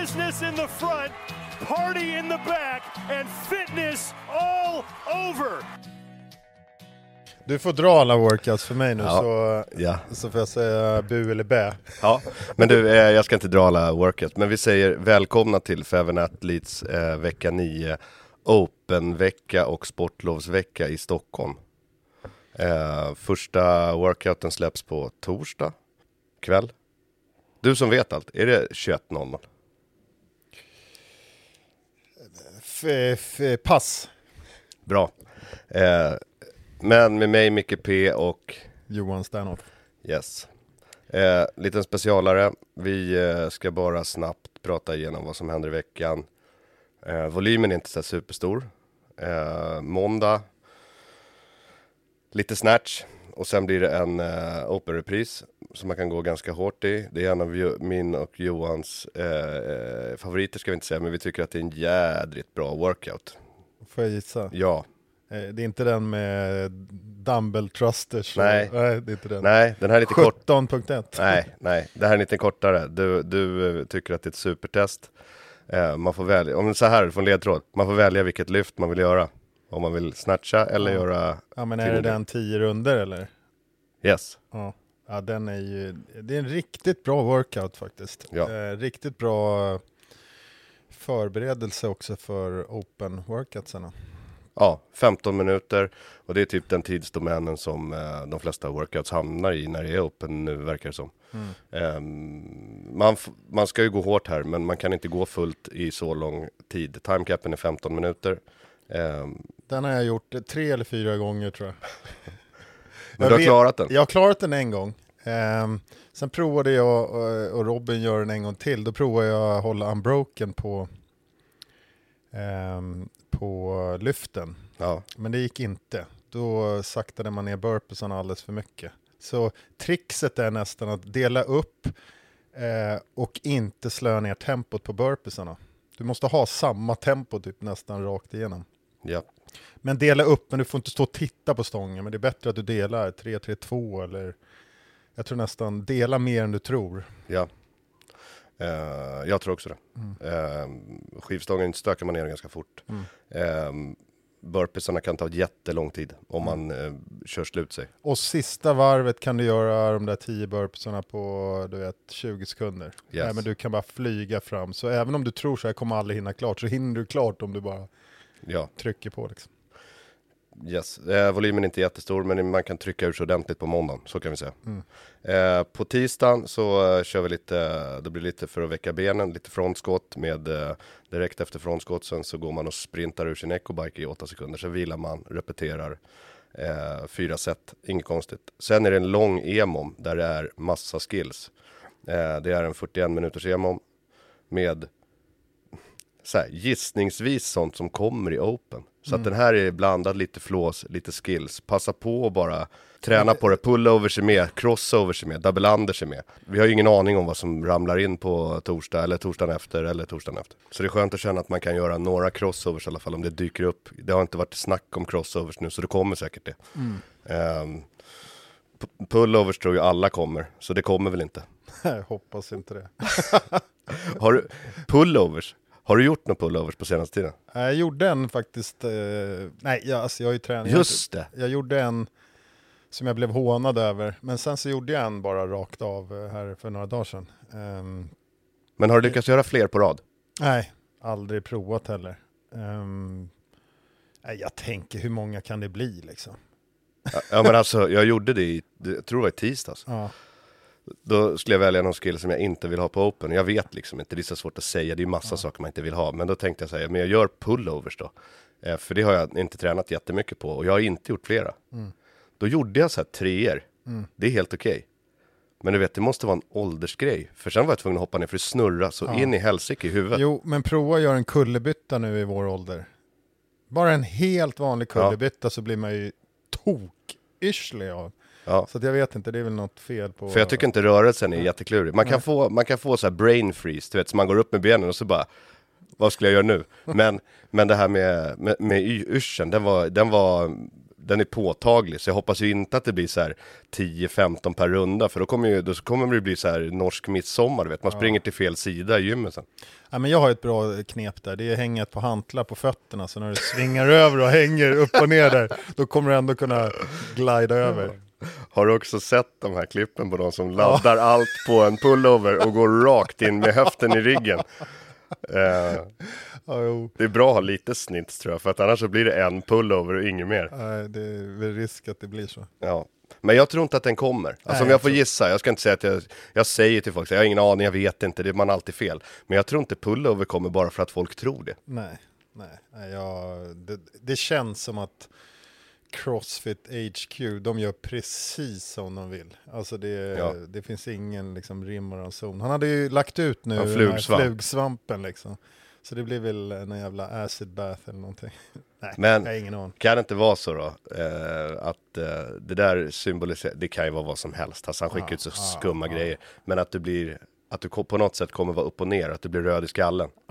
Business in the front, party in the back, and fitness all over. Du får dra alla workouts för mig nu Ja. så, Ja. så får jag säga bu eller bä. Ja, men du, eh, jag ska inte dra alla workouts, men vi säger välkomna till Feven Athletes eh, vecka 9, Open-vecka och sportlovsvecka i Stockholm. Eh, första workouten släpps på torsdag kväll. Du som vet allt, är det 21.00? Pass. Bra. Eh, men med mig Micke P och Johan Sternoff. Yes. Eh, liten specialare. Vi eh, ska bara snabbt prata igenom vad som händer i veckan. Eh, volymen är inte så superstor. Eh, måndag. Lite snatch. Och sen blir det en eh, open-repris som man kan gå ganska hårt i. Det är en av min och Johans eh, favoriter ska vi inte säga, men vi tycker att det är en jädrigt bra workout. Får jag gissa? Ja, Det är inte den med dumbbell thrusters? och- Nej. Nej, det är inte den. nej, den här är lite kort. 17.1. Nej, nej, det här är lite kortare. Du, du tycker att det är ett supertest. Man får välja, om så här, du får en ledtråd. Man får välja vilket lyft man vill göra. Om man vill snatcha eller Ja. göra, Ja, men är det den 10 runder eller? yes. Ja. ja, den är ju, det är en riktigt bra workout faktiskt. Ja. Eh, riktigt bra förberedelse också för open workoutsarna. Ja, 15 minuter. Och det är typ den tidsdomänen som eh, de flesta workouts hamnar i när det är open nu verkar det som. Ehm, man, f- man ska ju gå hårt här, men man kan inte gå fullt i så lång tid. Timecapen är 15 minuter. Ehm, Den har jag gjort eh, tre eller fyra gånger tror jag. men du har vet- klarat den? Jag har klarat den en gång. Ehm, sen provade jag och, och Robin gör den en gång till. Då provade jag att hålla unbroken på, ehm, på lyften. Ja, Men det gick inte. Då saktade man ner burpeesarna alldeles för mycket. Så trixet är nästan att dela upp eh, och inte slöa ner tempot på burpeesarna. Du måste ha samma tempo typ nästan rakt igenom. ja. Men dela upp, men du får inte stå och titta på stången. Men det är bättre att du delar 3-3-2 eller jag tror nästan dela mer än du tror. Ja. Eh, jag tror också det. Eh, skivstången stökar man ner ganska fort. Uh, burpeesarna kan ta jättelång tid om man eh, kör slut sig. Och sista varvet kan du göra de där 10 burpeesarna på du vet, 20 sekunder. Yes. Nej, men du kan bara flyga fram. Så även om du tror så här kommer aldrig hinna klart så hinner du klart om du bara Ja. trycker på. Liksom. Yes, eh, volymen är inte jättestor men man kan trycka ur sig ordentligt på måndagen, så kan vi säga. Eh, på tisdagen så eh, kör vi lite, det blir lite för att väcka benen, lite frontskott med eh, direkt efter frontskottsen så går man och sprintar ur sin ecobike i 8 sekunder, så vilar man, repeterar eh, fyra set, inget konstigt. Sen är det en lång emom där det är massa skills. Eh, det är en 41 minuters emom med så här, gissningsvis sånt som kommer i open. Så att den här är blandad lite flås, lite skills. Passa på att bara träna på det. Pullovers är med, crossovers är med, double unders är med. Vi har ju ingen aning om vad som ramlar in på torsdag eller torsdagen efter eller torsdagen efter. Så det är skönt att känna att man kan göra några crossovers i alla fall om det dyker upp. Det har inte varit snack om crossovers nu så det kommer säkert det. Ehm, p- pullovers tror ju alla kommer, så det kommer väl inte. Jag hoppas inte det. Har du pullovers? Har du gjort några pullovers på senaste tiden? Jag gjorde en faktiskt, eh, nej jag, alltså jag har ju tränat. Just det. Jag gjorde en som jag blev hånad över, men sen så gjorde jag en bara rakt av eh, här för några dagar sedan. Ehm, Men har du lyckats göra fler på rad? nej, aldrig provat heller. Ehm, nej, jag tänker hur många kan det bli liksom? Ja, men alltså, jag gjorde det i, jag tror det var i tisdags. Ja. Då skulle jag välja någon skill som jag inte vill ha på open. Jag vet liksom inte, det är så svårt att säga, det är massa saker man inte vill ha. Men då tänkte jag säga, men jag gör pullovers då. Eh, för det har jag inte tränat jättemycket på och jag har inte gjort flera. Då gjorde jag så här treor. Det är helt okej. Men du vet, det måste vara en åldersgrej. För sen var jag tvungen att hoppa ner för det snurra så in i helsike i huvudet. Jo, men prova att göra en kullerbytta nu i vår ålder. Bara en helt vanlig kullerbytta så blir man ju tok-yrslig av. Ja. Så att jag vet inte, det är väl något fel på... För jag tycker inte rörelsen är jätteklurig. Man kan få, man kan få så här brain freeze, du vet, så man går upp med benen och så bara, vad skulle jag göra nu? Men, men det här med, med, med yrseln, den var, den var, den är påtaglig. Så jag hoppas ju inte att det blir så här 10-15 per runda, för då kommer, ju, då kommer det bli så här norsk midsommar, du vet. Man springer till fel sida i gymmet sen. Ja, men jag har ett bra knep där, det är hänget på hantlar på fötterna, så när du svingar över och hänger upp och ner där, då kommer du ändå kunna glida över. Har du också sett de här klippen på de som laddar allt på en pullover och går rakt in med höften i ryggen? Eh, Ja, det är bra att ha lite snitt tror jag, för att annars så blir det en pullover och inget mer. Nej, det är risk att det blir så. Ja. Men jag tror inte att den kommer. Alltså Nej, om jag får gissa, jag ska inte säga att jag, jag säger till folk, jag har ingen aning, jag vet inte, det är man alltid fel. Men jag tror inte pullover kommer bara för att folk tror det. Nej, nej, nej jag, det, det känns som att Crossfit HQ, de gör precis som de vill. Alltså det, Ja. det finns ingen liksom rim och ranson. Han hade ju lagt ut nu Ja, flugsvamp. flugsvampen liksom. Så det blir väl en jävla acid bath eller någonting. Nej, Men- jag har ingen aning. Kan det inte vara så då, eh, att eh, det där symboliserar, det kan ju vara vad som helst, alltså han skickar ut så skumma grejer. Men att du blir, att du på något sätt kommer vara upp och ner, att du blir röd i skallen.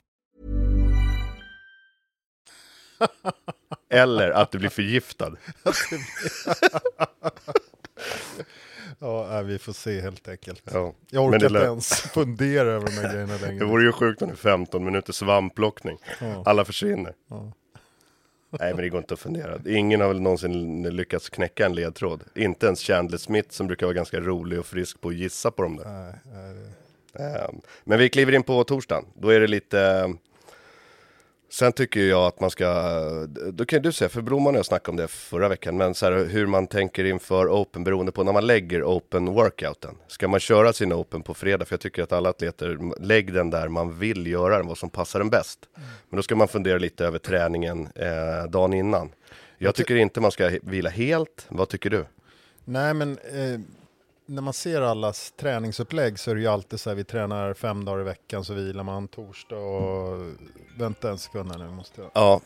Eller att du blir förgiftad. Ja, vi får se helt enkelt. Ja. Jag orkar det inte ens fundera över de här grejerna Det längre. vore ju sjukt om det är 15 minuters svampplockning. Alla försvinner. Nej men det går inte att fundera. Ingen har väl någonsin lyckats knäcka en ledtråd. Inte ens Chandler Smith som brukar vara ganska rolig och frisk på att gissa på dem där. Nej, nej, det- Ehm, Men vi kliver in på torsdagen. Då är det lite... Sen tycker jag att man ska, då kan du säga, för Broman och jag snackade om det förra veckan, men så här, hur man tänker inför Open beroende på när man lägger Open workouten. Ska man köra sin Open på fredag? För jag tycker att alla atleter, lägg den där man vill göra den, vad som passar den bäst. Men då ska man fundera lite över träningen eh, dagen innan. Jag tycker inte man ska vila helt, vad tycker du? Nej, men eh, när man ser allas träningsupplägg så är det ju alltid så här, vi tränar fem dagar i veckan så vilar man torsdag och... Vänta en sekund här nu, måste jag... Ja,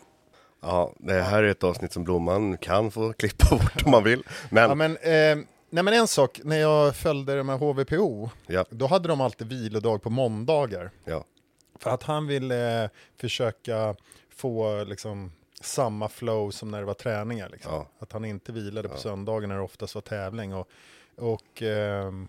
ja det här är ett avsnitt som Blomman kan få klippa bort om man vill. Men, Ja, men, eh, nej, men en sak, när jag följde det med HVPO, ja, då hade de alltid vilodag på måndagar. ja, För att han ville eh, försöka få liksom, samma flow som när det var träningar. Liksom. Ja. Att han inte vilade på söndagen när det oftast var tävling. Och, och ehm,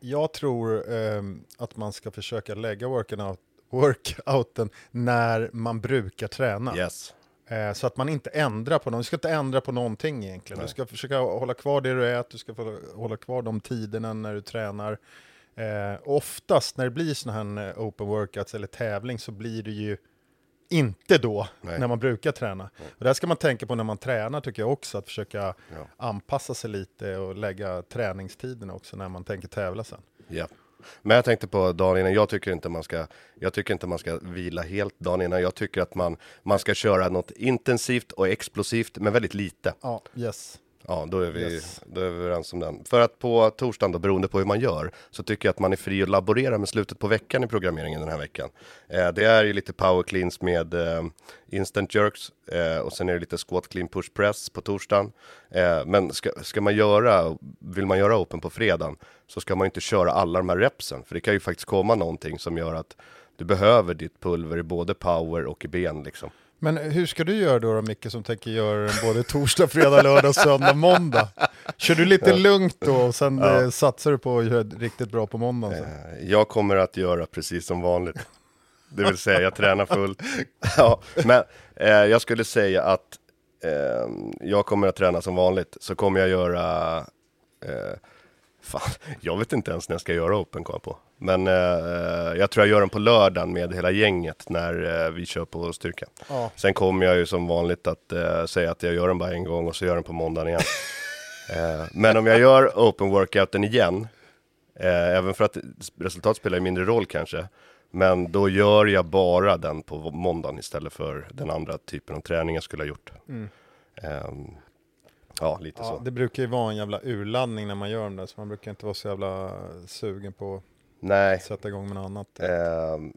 jag tror ehm, att man ska försöka lägga workout, workouten när man brukar träna. yes. Eh, så att man inte ändrar på något. Du ska inte ändra på någonting egentligen. Nej. Du ska försöka hålla kvar det du äter, du ska hålla kvar de tiderna när du tränar. Eh, oftast när det blir sådana här eh, open workouts eller tävling så blir det ju inte då Nej. när man brukar träna. Och det här ska man tänka på när man tränar tycker jag också, att försöka Ja. anpassa sig lite och lägga träningstiderna också när man tänker tävla sen. Ja. Men jag tänkte på dagen innan, jag tycker inte man ska, jag tycker inte man ska vila helt dagen innan. Jag tycker att man, man ska köra något intensivt och explosivt, men väldigt lite. Ja, yes. Ja, då är vi, Yes. då är vi överens om den. För att på torsdagen då, beroende på hur man gör, så tycker jag att man är fri att laborera med slutet på veckan i programmeringen den här veckan. Eh, det är ju lite power cleans med eh, instant jerks eh, och sen är det lite squat clean push press på torsdagen. Eh, men ska, ska man göra, vill man göra open på fredagen, så ska man inte köra alla de här repsen, för det kan ju faktiskt komma någonting som gör att du behöver ditt pulver i både power och i ben liksom. Men hur ska du göra då, då Micke, som tänker göra den både torsdag, fredag, lördag, söndag, måndag? Kör du lite lugnt då och sen Ja. eh, satsar du på att göra riktigt bra på måndagen? sen? Eh, Jag kommer att göra precis som vanligt. Det vill säga, jag tränar fullt. Ja, men eh, jag skulle säga att eh, jag kommer att träna som vanligt. Så kommer jag göra... Eh, fan, jag vet inte ens när jag ska göra open, kom jag på. Men eh, jag tror jag gör den på lördagen med hela gänget när eh, vi kör på styrka. Ja. Sen kommer jag ju som vanligt att eh, säga att jag gör den bara en gång och så gör den på måndagen igen. eh, men om jag gör open workouten igen, eh, även för att resultat spelar mindre roll kanske, men då gör jag bara den på måndagen istället för den andra typen av träning jag skulle ha gjort. Ehm, ja, lite Ja, så. det brukar ju vara en jävla urladdning när man gör dem där, så man brukar inte vara så jävla sugen på Nej. att sätta igång med något annat. Ehm,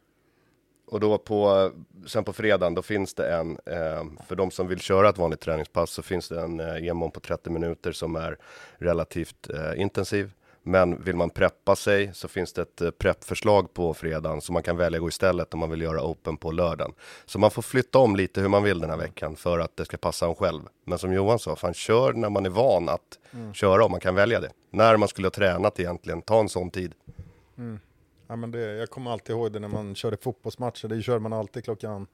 och då på, sen på fredagen, då finns det en, ehm, för de som vill köra ett vanligt träningspass, så finns det en eh, EMON på 30 minuter som är relativt eh, intensiv. Men vill man preppa sig så finns det ett eh, preppförslag på fredagen som man kan välja att gå istället om man vill göra open på lördagen. Så man får flytta om lite hur man vill den här veckan för att det ska passa en själv. Men som Johan sa, fan kör när man är van att köra om man kan välja det. När man skulle ha tränat egentligen, ta en sån tid. Ja, men det, jag kommer alltid ihåg det när man körde fotbollsmatcher, det körde man alltid klockan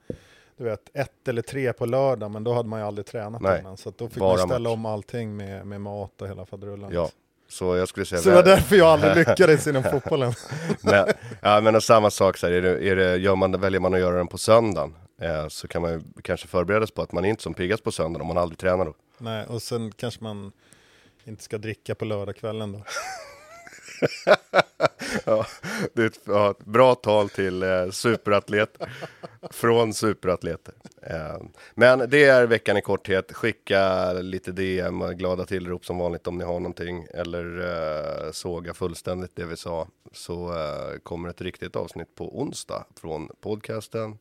du vet, ett eller tre på lördag, men då hade man ju aldrig tränat Nej, innan. Så då fick man ställa match. om allting med, med mat och hela faderullan. Ja, så jag skulle säga... Så det var därför jag aldrig lyckades inom fotbollen. men, ja, men samma sak, så här, är det, är det, gör man, väljer man att göra den på söndagen eh, så kan man ju kanske förbereda sig på att man är inte som piggast på söndagen om man aldrig tränar då. Nej, och sen kanske man inte ska dricka på lördagskvällen då. ja, det är ett, ja, bra tal till eh, superatlet från superatleter. Eh, men det är veckan i korthet. Skicka lite DM, glada tillrop som vanligt om ni har någonting eller eh, såga fullständigt det vi sa så eh, kommer ett riktigt avsnitt på onsdag från podcasten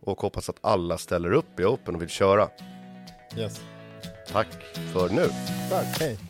och hoppas att alla ställer upp i Open och vill köra. Yes. Tack för nu. Tack, hej.